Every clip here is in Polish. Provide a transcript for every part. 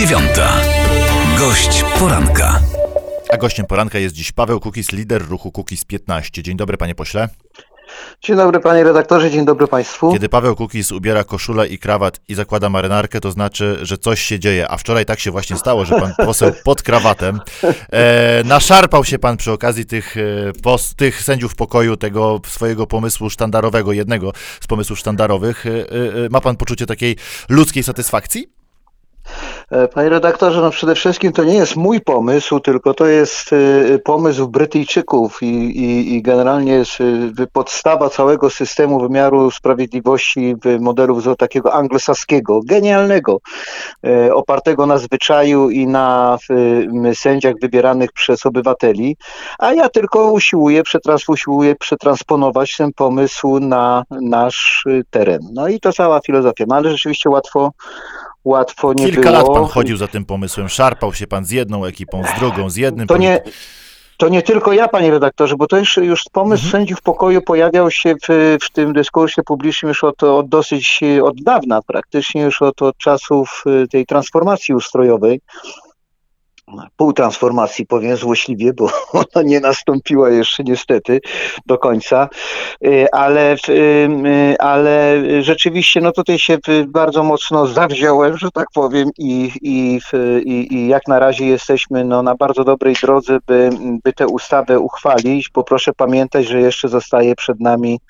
dziewiąta. Gość poranka. A gościem poranka jest dziś Paweł Kukis, lider ruchu Kukis 15. Dzień dobry, panie pośle. Dzień dobry panie redaktorze, dzień dobry państwu. Kiedy Paweł Kukis ubiera koszulę i krawat i zakłada marynarkę, to znaczy, że coś się dzieje. A wczoraj tak się właśnie stało, że pan poseł pod krawatem e, naszarpał się pan przy okazji tych, e, pos, tych sędziów pokoju, tego swojego pomysłu sztandarowego, jednego z pomysłów sztandarowych. E, e, ma pan poczucie takiej ludzkiej satysfakcji? E, panie redaktorze, no przede wszystkim to nie jest mój pomysł, tylko to jest e, pomysł Brytyjczyków i, i, i generalnie jest e, podstawa całego systemu wymiaru sprawiedliwości w modelu takiego anglosaskiego, genialnego, opartego na zwyczaju i na sędziach wybieranych przez obywateli, a ja tylko usiłuję, przetrans, usiłuję przetransponować ten pomysł na nasz teren. No i to cała filozofia, no ale rzeczywiście łatwo łatwo nie Kilka było. lat pan chodził za tym pomysłem, szarpał się pan z jedną ekipą, z drugą, z jednym. To nie, to nie tylko ja, panie redaktorze, bo to już, już pomysł mhm. sędziów pokoju pojawiał się w, w tym dyskursie publicznym już od, od dosyć od dawna, praktycznie już od, od czasów y, tej transformacji ustrojowej półtransformacji, powiem złośliwie, bo ona nie nastąpiła jeszcze niestety do końca, y, ale, y, ale rzeczywiście no tutaj się bardzo mocno zawziąłem, że tak powiem i, i, i, i jak na razie jesteśmy no, na bardzo dobrej drodze, by, by tę ustawę uchwalić, bo proszę pamiętać, że jeszcze zostaje przed nami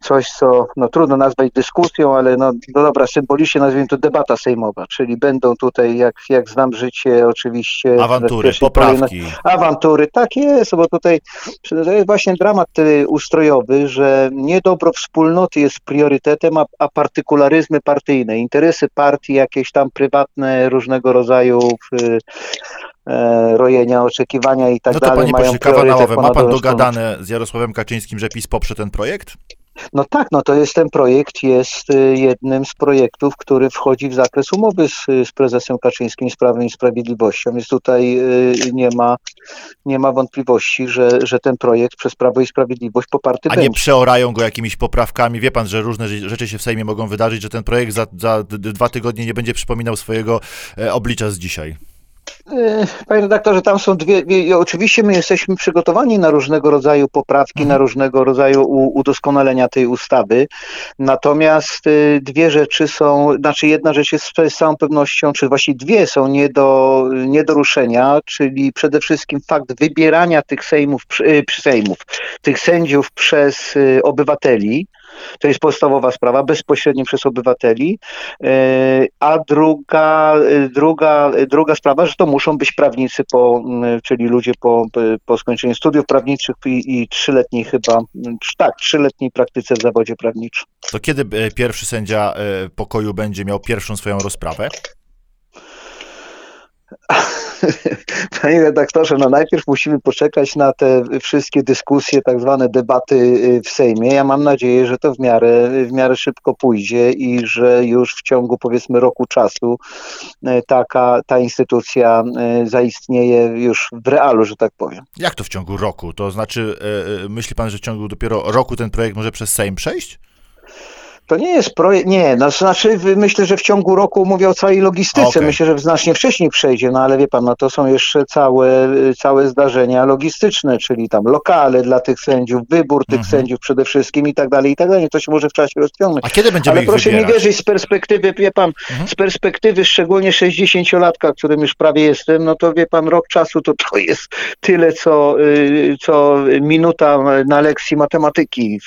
coś, co no, trudno nazwać dyskusją, ale no, no dobra, symbolicznie nazwijmy to debata sejmowa, czyli będą tutaj, jak, jak znam życie, oczywiście... Awantury, poprawki. Awantury, tak jest, bo tutaj to jest właśnie dramat ustrojowy, że nie dobro wspólnoty jest priorytetem, a, a partykularyzmy partyjne, interesy partii, jakieś tam prywatne, różnego rodzaju... Y, e, rojenia, oczekiwania i tak no to, dalej. Panie pośle, kawa na Ma pan dogadane z Jarosławem Kaczyńskim, że PiS poprze ten projekt? No tak, no to jest ten projekt, jest y, jednym z projektów, który wchodzi w zakres umowy z, z prezesem Kaczyńskim z Prawem i Sprawiedliwością, więc tutaj y, nie ma, nie ma wątpliwości, że, że ten projekt przez Prawo i Sprawiedliwość poparty A będzie. nie przeorają go jakimiś poprawkami? Wie pan, że różne rzeczy się w Sejmie mogą wydarzyć, że ten projekt za, za dwa tygodnie nie będzie przypominał swojego e, oblicza z dzisiaj. E, panie redaktorze, tam są dwie. Oczywiście my jesteśmy przygotowani na różnego rodzaju poprawki, na różnego rodzaju udoskonalenia tej ustawy. Natomiast e, dwie rzeczy są, znaczy jedna rzecz jest z całą pewnością, czy właściwie dwie są nie do, nie do ruszenia, czyli przede wszystkim fakt wybierania tych sejmów, e, sejmów tych sędziów przez obywateli. To jest podstawowa sprawa, bezpośrednio przez obywateli. E, a druga, e, druga, druga sprawa, że to muszą być prawnicy, po, czyli ludzie po, po skończeniu studiów prawniczych i, i trzyletniej chyba, tak, trzyletniej praktyce w zawodzie prawniczym. To kiedy e, pierwszy sędzia pokoju będzie miał pierwszą swoją rozprawę? Panie redaktorze, no najpierw musimy poczekać na te wszystkie dyskusje, tak zwane debaty y, w Sejmie. Ja mam nadzieję, że to w miarę, w miarę szybko pójdzie i że już w ciągu powiedzmy roku czasu y, taka ta instytucja y, zaistnieje już w realu, że tak powiem. Jak to w ciągu roku? To znaczy, myśli pan, że w ciągu dopiero roku ten projekt może przez Sejm przejść? To nie jest projekt, nie, no, znaczy myślę, że w ciągu roku mówię o całej logistyce, okay. myślę, że znacznie wcześniej przejdzie, no ale wie pan, no to są jeszcze całe, całe zdarzenia logistyczne, czyli tam lokale dla tych sędziów, wybór tych mhm. sędziów przede wszystkim i tak dalej, i tak dalej, to się może w czasie rozciągnąć. A kiedy będziemy Ale proszę wybierać? mi wierzyć z perspektywy, wie pan, mhm. z perspektywy szczególnie 60-latka, którym już prawie jestem, no to wie pan, rok czasu to to jest tyle, co, y, co minuta na lekcji matematyki.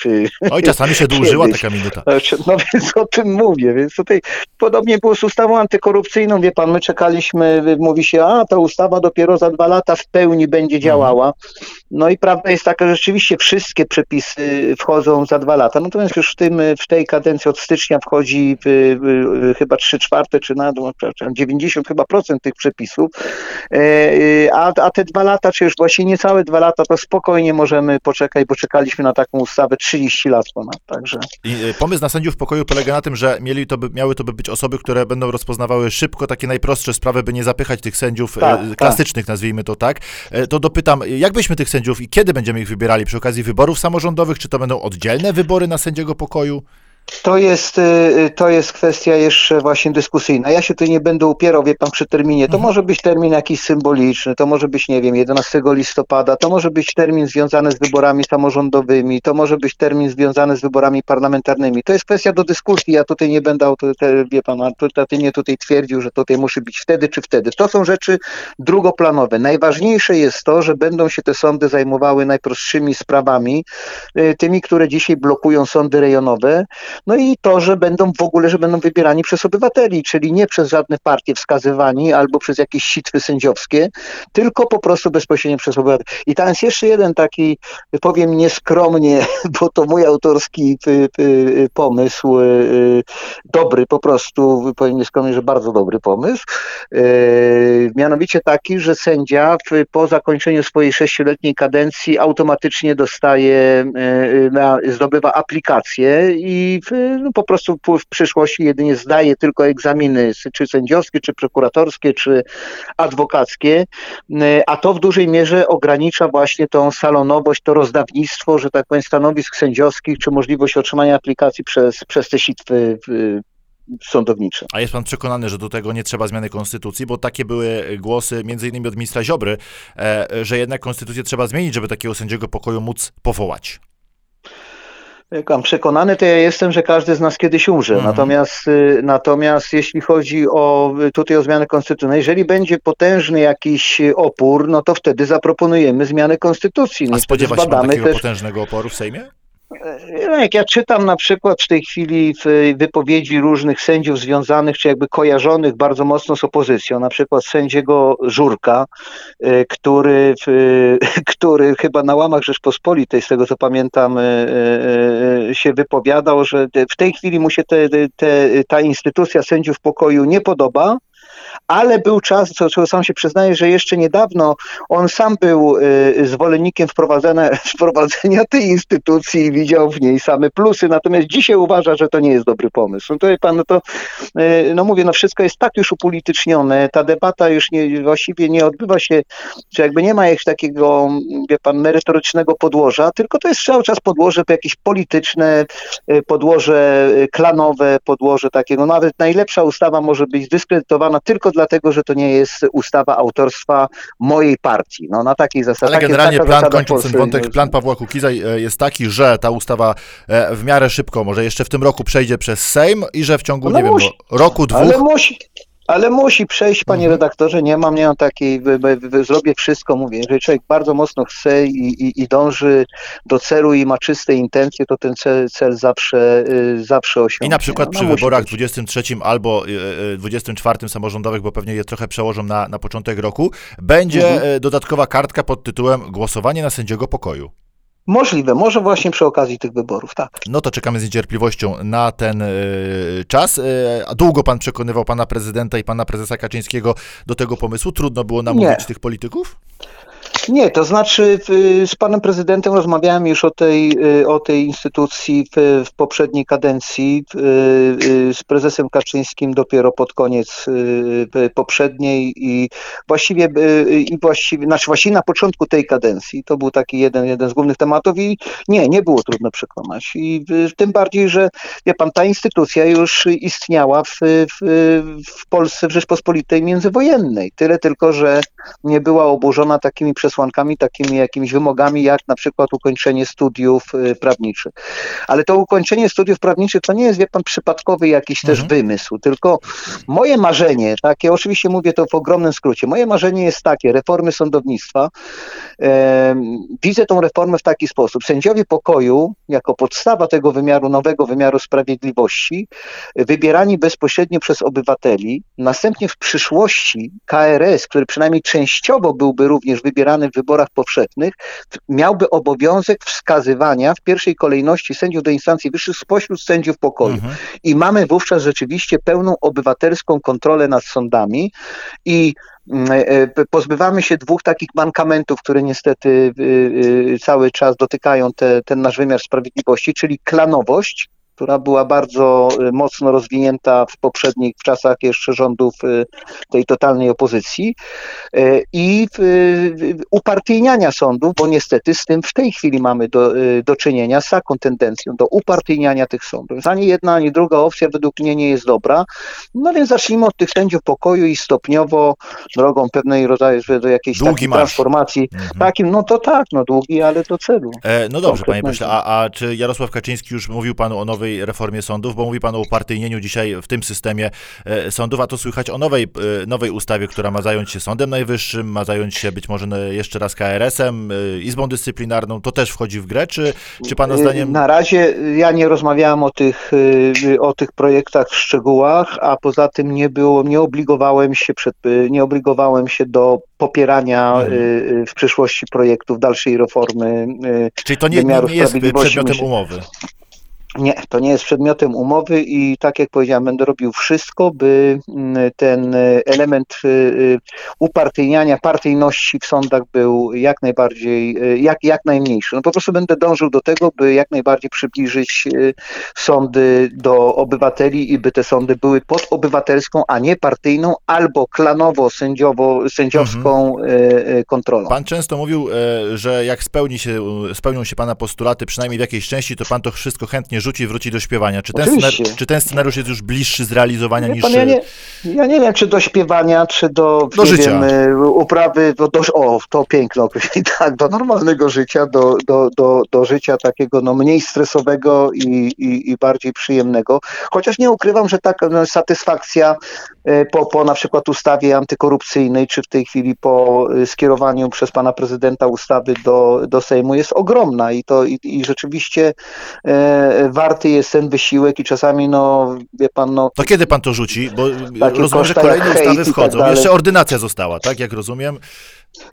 Oj, czasami się dłużyła taka minuta. No więc o tym mówię. Więc tutaj podobnie było z ustawą antykorupcyjną. Wie pan, my czekaliśmy, mówi się, a ta ustawa dopiero za dwa lata w pełni będzie działała. No i prawda jest taka, że rzeczywiście wszystkie przepisy wchodzą za dwa lata. Natomiast już w, tym, w tej kadencji od stycznia wchodzi chyba 3 czwarte, czy na 90 chyba procent tych przepisów. E, a, a te dwa lata, czy już właśnie niecałe dwa lata, to spokojnie możemy poczekać, bo czekaliśmy na taką ustawę 30 lat ponad. Także. I e, pomysł na sędziów pokoju polega na tym, że mieli to by, miały to by być osoby, które będą rozpoznawały szybko takie najprostsze sprawy, by nie zapychać tych sędziów e, tak, klasycznych, tak. nazwijmy to tak. To dopytam, jak byśmy tych sędziów i kiedy będziemy ich wybierali? Przy okazji wyborów samorządowych, czy to będą oddzielne wybory na sędziego pokoju? To jest, y, to jest kwestia jeszcze właśnie dyskusyjna. Ja się tu nie będę upierał, wie pan, przy terminie. To mhm. może być termin jakiś symboliczny, to może być, nie wiem, 11 listopada, to może być termin związany z wyborami samorządowymi, to może być termin związany z wyborami parlamentarnymi. To jest kwestia do dyskusji. Ja tutaj nie będę, wie pan, autorytatywnie tutaj twierdził, że tutaj musi być wtedy czy wtedy. To są rzeczy drugoplanowe. Najważniejsze jest to, że będą się te sądy zajmowały najprostszymi sprawami, y, tymi, które dzisiaj blokują sądy rejonowe. No i to, że będą w ogóle, że będą wybierani przez obywateli, czyli nie przez żadne partie wskazywani albo przez jakieś sitwy sędziowskie, tylko po prostu bezpośrednio przez obywateli. I tam jest jeszcze jeden taki, powiem nieskromnie, bo to mój autorski pomysł, y, dobry po prostu, powiem nieskromnie, że bardzo dobry pomysł, y, mianowicie taki, że sędzia po zakończeniu swojej sześcioletniej kadencji automatycznie dostaje, y, zdobywa aplikację i no, po prostu w przyszłości jedynie zdaje tylko egzaminy, czy sędziowskie, czy prokuratorskie, czy adwokackie, a to w dużej mierze ogranicza właśnie tą salonowość, to rozdawnictwo, że tak powiem, stanowisk sędziowskich, czy możliwość otrzymania aplikacji przez, przez te sitwy sądownicze. A jest pan przekonany, że do tego nie trzeba zmiany konstytucji, bo takie były głosy między innymi od ministra Ziobry, e, że jednak konstytucję trzeba zmienić, żeby takiego sędziego pokoju móc powołać. Przekonany to ja jestem, że każdy z nas kiedyś umrze. Mhm. Natomiast, y, natomiast jeśli chodzi o tutaj o zmianę konstytucyjną, jeżeli będzie potężny jakiś opór, no to wtedy zaproponujemy zmianę konstytucji. No A się takiego też... potężnego oporu w Sejmie? Jak ja czytam na przykład w tej chwili wypowiedzi różnych sędziów związanych, czy jakby kojarzonych bardzo mocno z opozycją, na przykład sędziego Żurka, y, który, który chyba na łamach Rzeczpospolitej, z tego co pamiętam, y, y, się wypowiadał, że w tej chwili mu się te, te, ta instytucja sędziów pokoju nie podoba, ale był czas, co, co sam się przyznaje, że jeszcze niedawno on sam był y, zwolennikiem wprowadzenia, wprowadzenia tej instytucji i widział w niej same plusy, natomiast dzisiaj uważa, że to nie jest dobry pomysł. No to pan, no to, y, no mówię, no wszystko jest tak już upolitycznione, ta debata już nie, właściwie nie odbywa się, czy jakby nie ma jakiegoś takiego, wie pan, merytorycznego podłoża, tylko to jest cały czas podłoże jakieś polityczne, y, podłoże y, klanowe, podłoże takiego, nawet najlepsza ustawa może być dyskredytowana tylko dlatego, że to nie jest ustawa autorstwa mojej partii. No na takiej zasadzie. Ale generalnie plan, kończąc ten wątek, plan Pawła Kukiza e, jest taki, że ta ustawa e, w miarę szybko, może jeszcze w tym roku przejdzie przez Sejm i że w ciągu, no nie musi, wiem, roku, dwóch... Ale musi, ale musi przejść, panie mhm. redaktorze, nie mam, nie mam takiej, zrobię wszystko, mówię, jeżeli człowiek bardzo mocno chce i, i, i dąży do celu i ma czyste intencje, to ten cel, cel zawsze, y, zawsze osiągnie. I na przykład no, przy wyborach być. 23 albo 24 y, y, samorządowych, bo pewnie je trochę przełożą na, na początek roku, będzie mhm. dodatkowa kartka pod tytułem głosowanie na sędziego pokoju. Możliwe, może właśnie przy okazji tych wyborów, tak. No to czekamy z niecierpliwością na ten y, czas. Y, a długo pan przekonywał pana prezydenta i pana prezesa Kaczyńskiego do tego pomysłu? Trudno było namówić Nie. tych polityków? Nie, to znaczy z panem prezydentem rozmawiałem już o tej, y, o tej instytucji w, w poprzedniej kadencji, y, y, z prezesem Kaczyńskim dopiero pod koniec poprzedniej i właściwie, i właściwie, znaczy właściwie na początku tej kadencji. To był taki jeden, jeden z głównych tematów i nie, nie było trudno przekonać. I tym bardziej, że wie pan, ta instytucja już istniała w, w, w Polsce w Rzeczpospolitej międzywojennej. Tyle tylko, że nie była oburzona takimi przesłankami, takimi jakimiś wymogami, jak na przykład ukończenie studiów y, prawniczych. Ale to ukończenie studiów prawniczych to nie jest, wie pan, przypadkowy jakiś mhm. też wymysł, tylko moje marzenie, takie, oczywiście mówię to w ogromnym skrócie, moje marzenie jest takie, reformy sądownictwa. Widzę tą reformę w taki sposób. Sędziowie pokoju, jako podstawa tego wymiaru, nowego wymiaru sprawiedliwości, wybierani bezpośrednio przez obywateli, następnie w przyszłości KRS, który przynajmniej częściowo byłby również wybierany w wyborach powszechnych, miałby obowiązek wskazywania w pierwszej kolejności sędziów do instancji wyższych spośród sędziów pokoju. Mhm. I mamy wówczas rzeczywiście pełną obywatelską kontrolę nad sądami i mm, e, e, pozbywamy się dwóch takich mankamentów, które niestety y, y, cały czas dotykają te, ten nasz wymiar sprawiedliwości, czyli klanowość która była bardzo y, mocno rozwinięta w poprzednich, w czasach jeszcze rządów y, tej totalnej opozycji y, i upartyjniania sądów, bo niestety z tym w tej chwili mamy do, do czynienia, z taką tendencją do upartyjniania tych sądów. Ani jedna, ani druga opcja według mnie nie jest dobra. No więc zacznijmy od tych sędziów pokoju i stopniowo drogą pewnej rodzaju do jakiejś takiej transformacji. Mhm. Takim, no to tak, no długi, ale do celu. E, no dobrze, panie pośle, a, a czy Jarosław Kaczyński już mówił panu o nowej reformie sądów, bo mówi pan o upartyjnieniu dzisiaj w tym systemie e, sądów, a to słychać o nowej, e, nowej ustawie, która ma zająć się Sądem Najwyższym, ma zająć się być może jeszcze raz KRS-em, e, Izbą Dyscyplinarną. To też wchodzi w grę, czy, czy pana zdaniem... Na razie ja nie rozmawiałem o tych, o tych projektach w szczegółach, a poza tym nie było, nie obligowałem się przed, nie obligowałem się do popierania mhm. w przyszłości projektów dalszej reformy Czyli to nie, nie jest przedmiotem umowy. Nie, to nie jest przedmiotem umowy i tak jak powiedziałem, będę robił wszystko, by mm, ten element y, y, upartyjniania, partyjności w sądach był jak najbardziej, jak, jak najmniejszy. No po prostu będę dążył do tego, by jak najbardziej przybliżyć sądy do obywateli i by te sądy były pod obywatelską, a nie partyjną albo klanowo, sędziowo, sędziowską mhm. kontrolą. Pan często mówił, e, że jak spełni się, spełnią się Pana postulaty, przynajmniej w jakiejś części, to Pan to wszystko chętnie rzuci i wróci do śpiewania. Czy ten, czy ten scenariusz jest już bliższy zrealizowania niż... Pan, ja, nie, ja nie wiem, czy do śpiewania, czy do, do życia. Wiem, y, uprawy, do, do, o, to piękne określenie, tak, do normalnego życia, do, do, do, do życia takiego no, mniej stresowego i, i, i bardziej przyjemnego. Chociaż nie ukrywam, że taka no, satysfakcja y, po, po na przykład ustawie antykorupcyjnej, czy w tej chwili po skierowaniu przez pana prezydenta ustawy do, do Sejmu jest ogromna i to i, i rzeczywiście e, warty jest ten wysiłek i czasami, no, wie pan, no... To kiedy pan to rzuci? Bo rozumiem, że kolejne ustawy tak wchodzą. Tak Jeszcze ordynacja została, tak, jak rozumiem?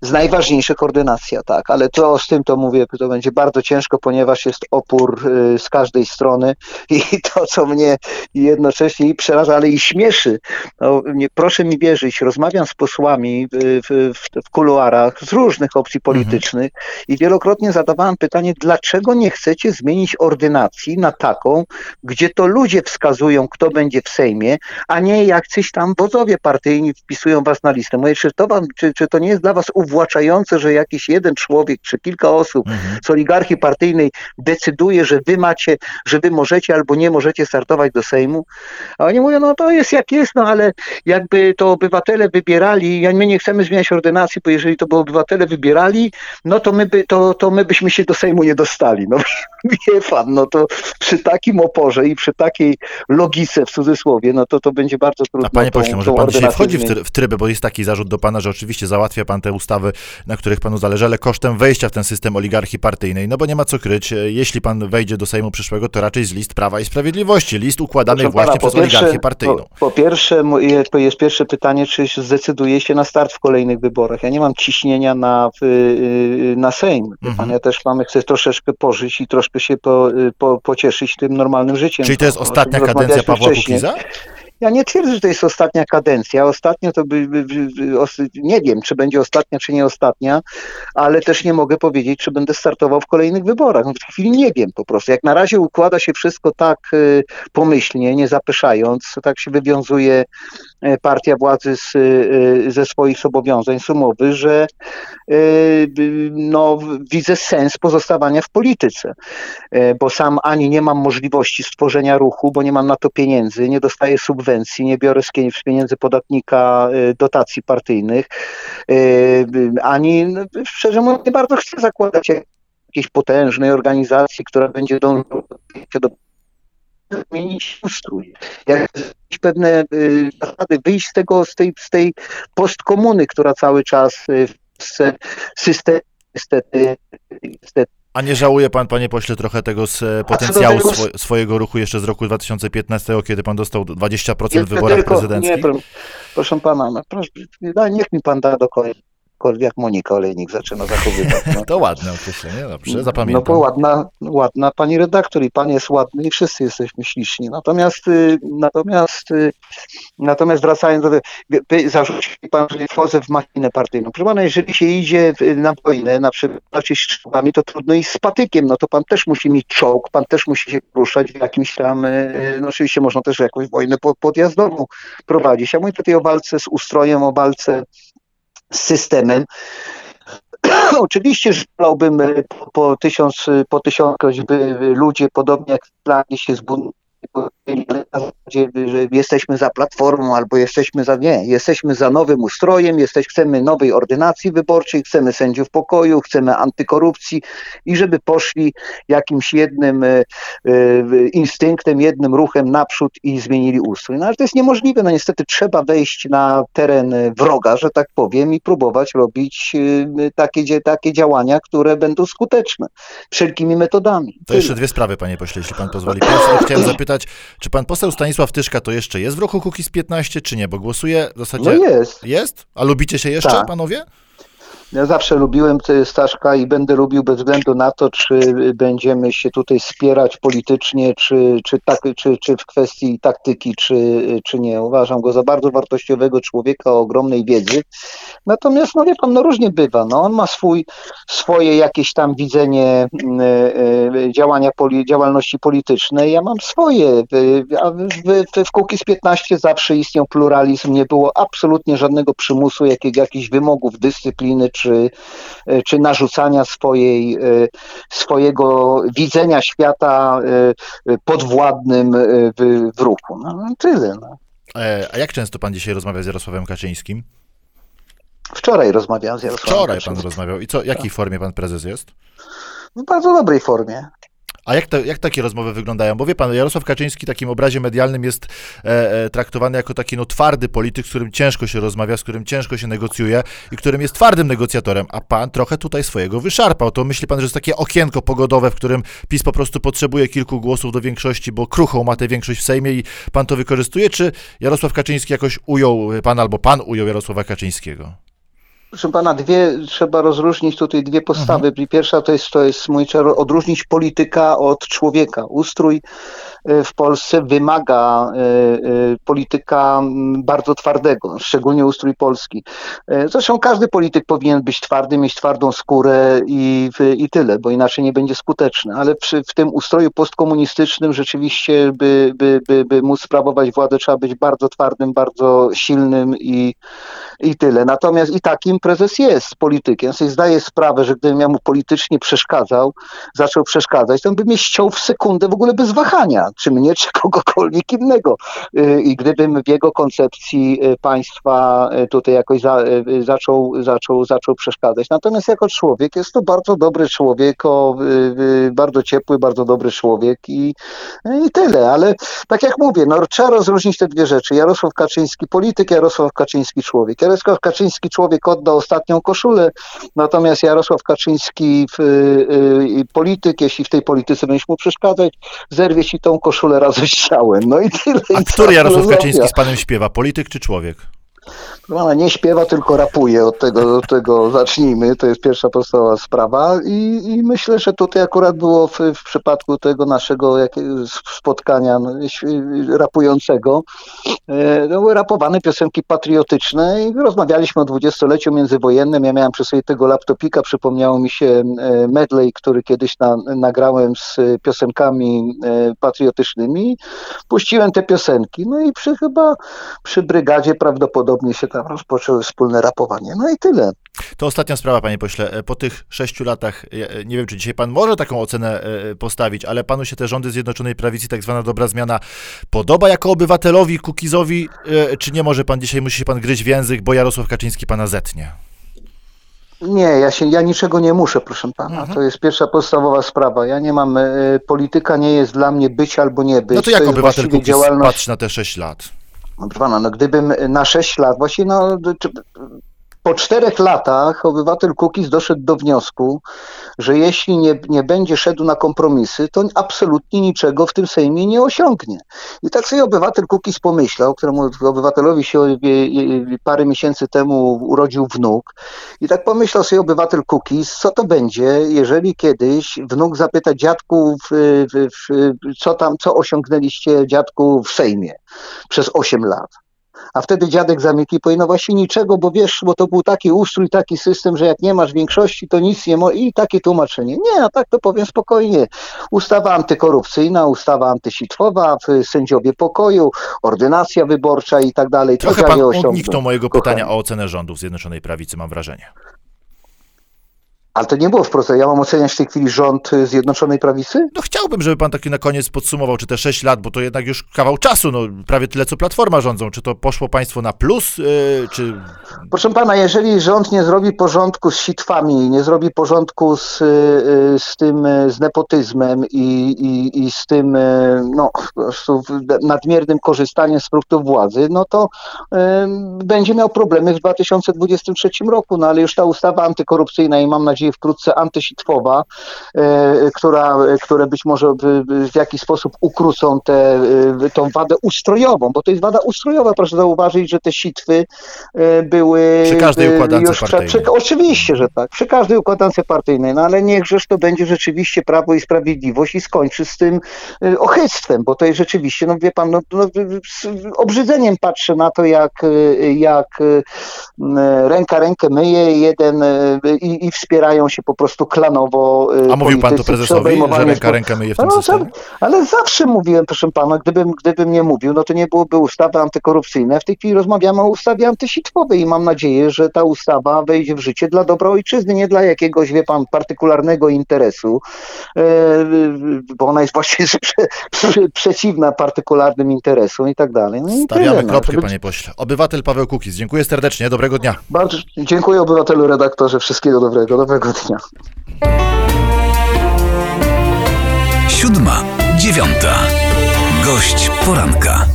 Z najważniejszych koordynacja, tak, ale to z tym to mówię, to będzie bardzo ciężko, ponieważ jest opór y, z każdej strony i to, co mnie jednocześnie i przeraża, ale i śmieszy, no, nie, proszę mi wierzyć, rozmawiam z posłami w, w, w kuluarach z różnych opcji mhm. politycznych mhm. i wielokrotnie zadawałem pytanie, dlaczego nie chcecie zmienić ordynacji na taką, gdzie to ludzie wskazują, kto będzie w Sejmie, a nie jak coś tam wodzowie partyjni wpisują was na listę. Mówię, czy to, wam, czy, czy to nie jest dla was uwłaczające, że jakiś jeden człowiek czy kilka osób mhm. z oligarchii partyjnej decyduje, że wy macie, że wy możecie albo nie możecie startować do Sejmu. A oni mówią, no to jest jak jest, no ale jakby to obywatele wybierali, ja my nie chcemy zmieniać ordynacji, bo jeżeli to by obywatele wybierali, no to my, by, to, to my byśmy się do Sejmu nie dostali. No wie pan, no to przy takim oporze i przy takiej logice w cudzysłowie, no to to będzie bardzo trudno. A panie pośle, może pan dzisiaj wchodzi w tryby, bo jest taki zarzut do pana, że oczywiście załatwia pan te ustawy, na których panu zależy, ale kosztem wejścia w ten system oligarchii partyjnej. No bo nie ma co kryć, e, jeśli pan wejdzie do Sejmu przyszłego, to raczej z list Prawa i Sprawiedliwości, list układanych właśnie pana, przez pierwsze, oligarchię partyjną. Po, po pierwsze, to jest pierwsze pytanie, czy zdecyduje się na start w kolejnych wyborach. Ja nie mam ciśnienia na, y, na Sejm. Mhm. Pan, ja też mamy, chcę troszeczkę pożyć i troszkę się po, y, po, pocieszyć tym normalnym życiem. Czyli to jest ostatnia kadencja Pawła Kukiza? Ja nie twierdzę, że to jest ostatnia kadencja. Ostatnio to by, by, by, nie wiem, czy będzie ostatnia, czy nie ostatnia, ale też nie mogę powiedzieć, czy będę startował w kolejnych wyborach. No w tej chwili nie wiem po prostu. Jak na razie układa się wszystko tak y, pomyślnie, nie zapeszając, tak się wywiązuje partia władzy z, y, ze swoich zobowiązań sumowych, że no, widzę sens pozostawania w polityce, bo sam ani nie mam możliwości stworzenia ruchu, bo nie mam na to pieniędzy, nie dostaję subwencji, nie biorę z pieniędzy podatnika dotacji partyjnych, ani no, szczerze mówiąc nie bardzo chcę zakładać jakiejś potężnej organizacji, która będzie dążyła do zmienić ustrój. Jak pewne y, zasady, wyjść z tego, z tej, z tej postkomuny, która cały czas w systemie niestety, niestety a nie żałuje pan, panie pośle, trochę tego z e, potencjału swo swojego ruchu jeszcze z roku 2015, kiedy pan dostał 20% w wyborach tylko, prezydenckich? Nie, proszę pana, no, proszę, niech mi pan da dokończyć jak Monika Olejnik zaczyna zachowywać. No. To ładne określenie, dobrze, No zapamiętam. bo ładna, ładna pani redaktor i pan jest ładny i wszyscy jesteśmy śliczni. Natomiast y, natomiast y, natomiast wracając do tego, zarzucił pan, że wchodzę w machinę partyjną. Proszę pana, jeżeli się idzie w- na wojnę, na przykład z czołgami, to trudno iść z patykiem. No to pan też musi mieć czołg, pan też musi się ruszać w jakimś tam, y, no oczywiście można też jakąś wojnę po- podjazdową prowadzić. Ja mówię tutaj o walce z ustrojem, o walce systemem. Oczywiście, e, po, po tysiąc, po tysiąckroć, by ludzie podobnie jak w planie się zbuntowali, że jesteśmy za platformą albo jesteśmy za, nie, jesteśmy za nowym ustrojem, jesteś, chcemy nowej ordynacji wyborczej, chcemy sędziów pokoju, chcemy antykorupcji i żeby poszli jakimś jednym e, e, instynktem, jednym ruchem naprzód i zmienili ustrój. No ale to jest niemożliwe, no niestety trzeba wejść na teren wroga, że tak powiem, i próbować robić e, takie, takie działania, które będą skuteczne wszelkimi metodami. To jeszcze dwie sprawy, panie pośle, jeśli pan pozwoli. Pierwsze, chciałem zapytać, czy pan poseł Stanisław Tyszka to jeszcze jest w ruchu Kukiz 15, czy nie? Bo głosuje w zasadzie... No jest. Jest? A lubicie się jeszcze, Tak. panowie? Ja zawsze lubiłem Staszka i będę lubił bez względu na to, czy będziemy się tutaj spierać politycznie, czy, czy, tak, czy, czy w kwestii taktyki, czy, czy nie. Uważam go za bardzo wartościowego człowieka o ogromnej wiedzy. Natomiast, no wie pan, no różnie bywa. No, on ma swój, swoje jakieś tam widzenie mm, e, e, działania, działalności politycznej. Ja mam swoje. A w, w, w Kukiz 15 zawsze istniał pluralizm, nie było absolutnie żadnego przymusu, jakichś wymogów dyscypliny, czy, e, czy narzucania swojej, e, swojego widzenia świata e, podwładnym w, w ruchu. No, no tyle. No. A jak często pan dzisiaj rozmawia z Jarosławem Kaczyńskim? Wczoraj rozmawiałem z Jarosławem Wczoraj pan Kaczyńskim. rozmawiał. I co, w jakiej formie pan prezes jest? W bardzo dobrej formie. A jak, to, jak takie rozmowy wyglądają? Bo wie pan, Jarosław Kaczyński w takim obrazie medialnym jest e, e, traktowany jako taki no, twardy polityk, z którym ciężko się rozmawia, z którym ciężko się negocjuje i którym jest twardym negocjatorem, a pan trochę tutaj swojego wyszarpał. To myśli pan, że jest takie okienko pogodowe, w którym PiS po prostu potrzebuje kilku głosów do większości, bo kruchą ma tę większość w Sejmie i pan to wykorzystuje, czy Jarosław Kaczyński jakoś ujął pan albo pan ujął Jarosława Kaczyńskiego? Proszę pana, dwie, trzeba rozróżnić tutaj dwie postawy. Pierwsza to jest, to jest mój odróżnić polityka od człowieka. Ustrój e, w Polsce wymaga e, e, polityka bardzo twardego, szczególnie ustrój polski. Zresztą każdy polityk powinien być twardy, mieć twardą skórę i, i tyle, bo inaczej nie będzie skuteczny. Ale przy, w tym ustroju postkomunistycznym rzeczywiście, by, by, by, by móc sprawować władzę, trzeba być bardzo twardym, bardzo silnym i, i tyle. Natomiast i takim prezes jest politykiem. Sobie zdaję sprawę, że gdybym ja mu politycznie przeszkadzał, zaczął przeszkadzać, to on by mnie ściął w sekundę w ogóle bez wahania, czy mnie, czy kogokolwiek innego. Y, I gdybym w jego koncepcji y, państwa y, tutaj jakoś za, zaczął, zaczął, zaczął przeszkadzać. Natomiast jako człowiek jest to bardzo dobry człowiek, o, bardzo ciepły, bardzo dobry człowiek i, i tyle. Ale tak jak mówię, no, trzeba rozróżnić te dwie rzeczy. Jarosław Kaczyński polityk, Jarosław Kaczyński człowiek. Jarosław Kaczyński człowiek oddał ostatnią koszulę, natomiast Jarosław Kaczyński w, y, y, polityk, jeśli w tej polityce będziesz mu przeszkadzać, zerwie ci tą koszulę razem z ciałem. No i tyle. A który Jarosław. Kaczyński z panem śpiewa? Polityk czy człowiek? Ona nie śpiewa, tylko rapuje. Od tego, od tego zacznijmy. To jest pierwsza podstawowa sprawa. I, i myślę, że tutaj akurat było w, w przypadku tego naszego spotkania no, rapującego, e, no, były rapowane piosenki patriotyczne i rozmawialiśmy o dwudziestoleciu międzywojennym. Ja miałem przy sobie tego laptopika, przypomniało mi się e, medley, który kiedyś na, nagrałem z piosenkami e, patriotycznymi. Puściłem te piosenki, no i przy chyba przy brygadzie prawdopodobnie się tam rozpoczęły wspólne rapowanie. No i tyle. To ostatnia sprawa, panie pośle. E, Po tych sześciu latach, e, nie wiem, czy dzisiaj pan może taką ocenę e, postawić, ale panu się te rządy Zjednoczonej Prawicy, tak zwana dobra zmiana, podoba jako obywatelowi, Kukizowi, e, czy nie może pan dzisiaj, musi się pan gryźć w język, bo Jarosław Kaczyński pana zetnie? Nie, ja się, ja niczego nie muszę, proszę pana. Mhm. To jest pierwsza podstawowa sprawa. Ja nie mam, e, polityka nie jest dla mnie być albo nie być. No to jak jest obywatel Kukiz działalność. patrzy na te sześć lat? Pana, no gdybym na 6 lat, właśnie no, po czterech latach obywatel Kukiz doszedł do wniosku, że jeśli nie, nie będzie szedł na kompromisy, to absolutnie niczego w tym Sejmie nie osiągnie. I tak sobie obywatel Kukiz pomyślał, któremu obywatelowi się parę miesięcy temu urodził wnuk, i tak pomyślał sobie obywatel Kukiz, co to będzie, jeżeli kiedyś wnuk zapyta dziadków, co tam, co osiągnęliście dziadku w Sejmie przez 8 lat. A wtedy dziadek zamyki powie, no właśnie niczego, bo wiesz, bo to był taki ustrój, taki system, że jak nie masz większości, to nic nie może. I takie tłumaczenie. Nie, a tak to powiem spokojnie. Ustawa antykorupcyjna, ustawa antysitwowa, sędziowie pokoju, ordynacja wyborcza i tak dalej. Trochę pan uniknął mojego pytania o ocenę rządów Zjednoczonej Prawicy, mam wrażenie. Ale to nie było wprost. Ja mam oceniać w tej chwili rząd y, Zjednoczonej Prawicy? No chciałbym, żeby pan taki na koniec podsumował, czy te 6 lat, bo to jednak już kawał czasu, no prawie tyle, co Platforma rządzą. Czy to poszło państwo na plus, yy, czy... Proszę pana, jeżeli rząd nie zrobi porządku z sitwami, nie zrobi porządku z, yy, z tym, y, z nepotyzmem i, i, i z tym, yy, no, nadmiernym korzystaniem z produktów władzy, no to będzie miał problemy w 2023 roku. No ale już ta ustawa antykorupcyjna i mam nadzieję, bardziej wkrótce antysitwowa, e, która, które być może w jakiś sposób ukrócą tę e, tą wadę ustrojową, bo to jest wada ustrojowa. Proszę zauważyć, że te sitwy e, były... Przy każdej układance partyjnej. Przy, oczywiście, że tak. Przy każdej układance partyjnej, no ale niechżeż to będzie rzeczywiście Prawo i Sprawiedliwość i skończy z tym ochyctwem, bo to jest rzeczywiście, no wie pan, no, no, z obrzydzeniem patrzę na to, jak, jak ręka rękę myje jeden i, i wspiera się po prostu klanowo. Y, A mówił pan to prezesowi, że ręka ręka myje w tym no, systemie? Ale zawsze mówiłem, proszę pana, gdybym, gdybym nie mówił, no to nie byłoby ustawy antykorupcyjne. W tej chwili rozmawiamy o ustawie antysitwowej i mam nadzieję, że ta ustawa wejdzie w życie dla dobra ojczyzny, nie dla jakiegoś, wie pan, partykularnego interesu, y, bo ona jest właśnie przeciwna partykularnym interesom i tak dalej. No Stawiamy tyle, no. kropkę, no, panie pośle. Obywatel Paweł Kukiz, dziękuję serdecznie, dobrego dnia. Bardzo dziękuję obywatelu redaktorze, wszystkiego dobrego. dobrego Miłego dnia. Siódma, dziewiąta. Gość poranka.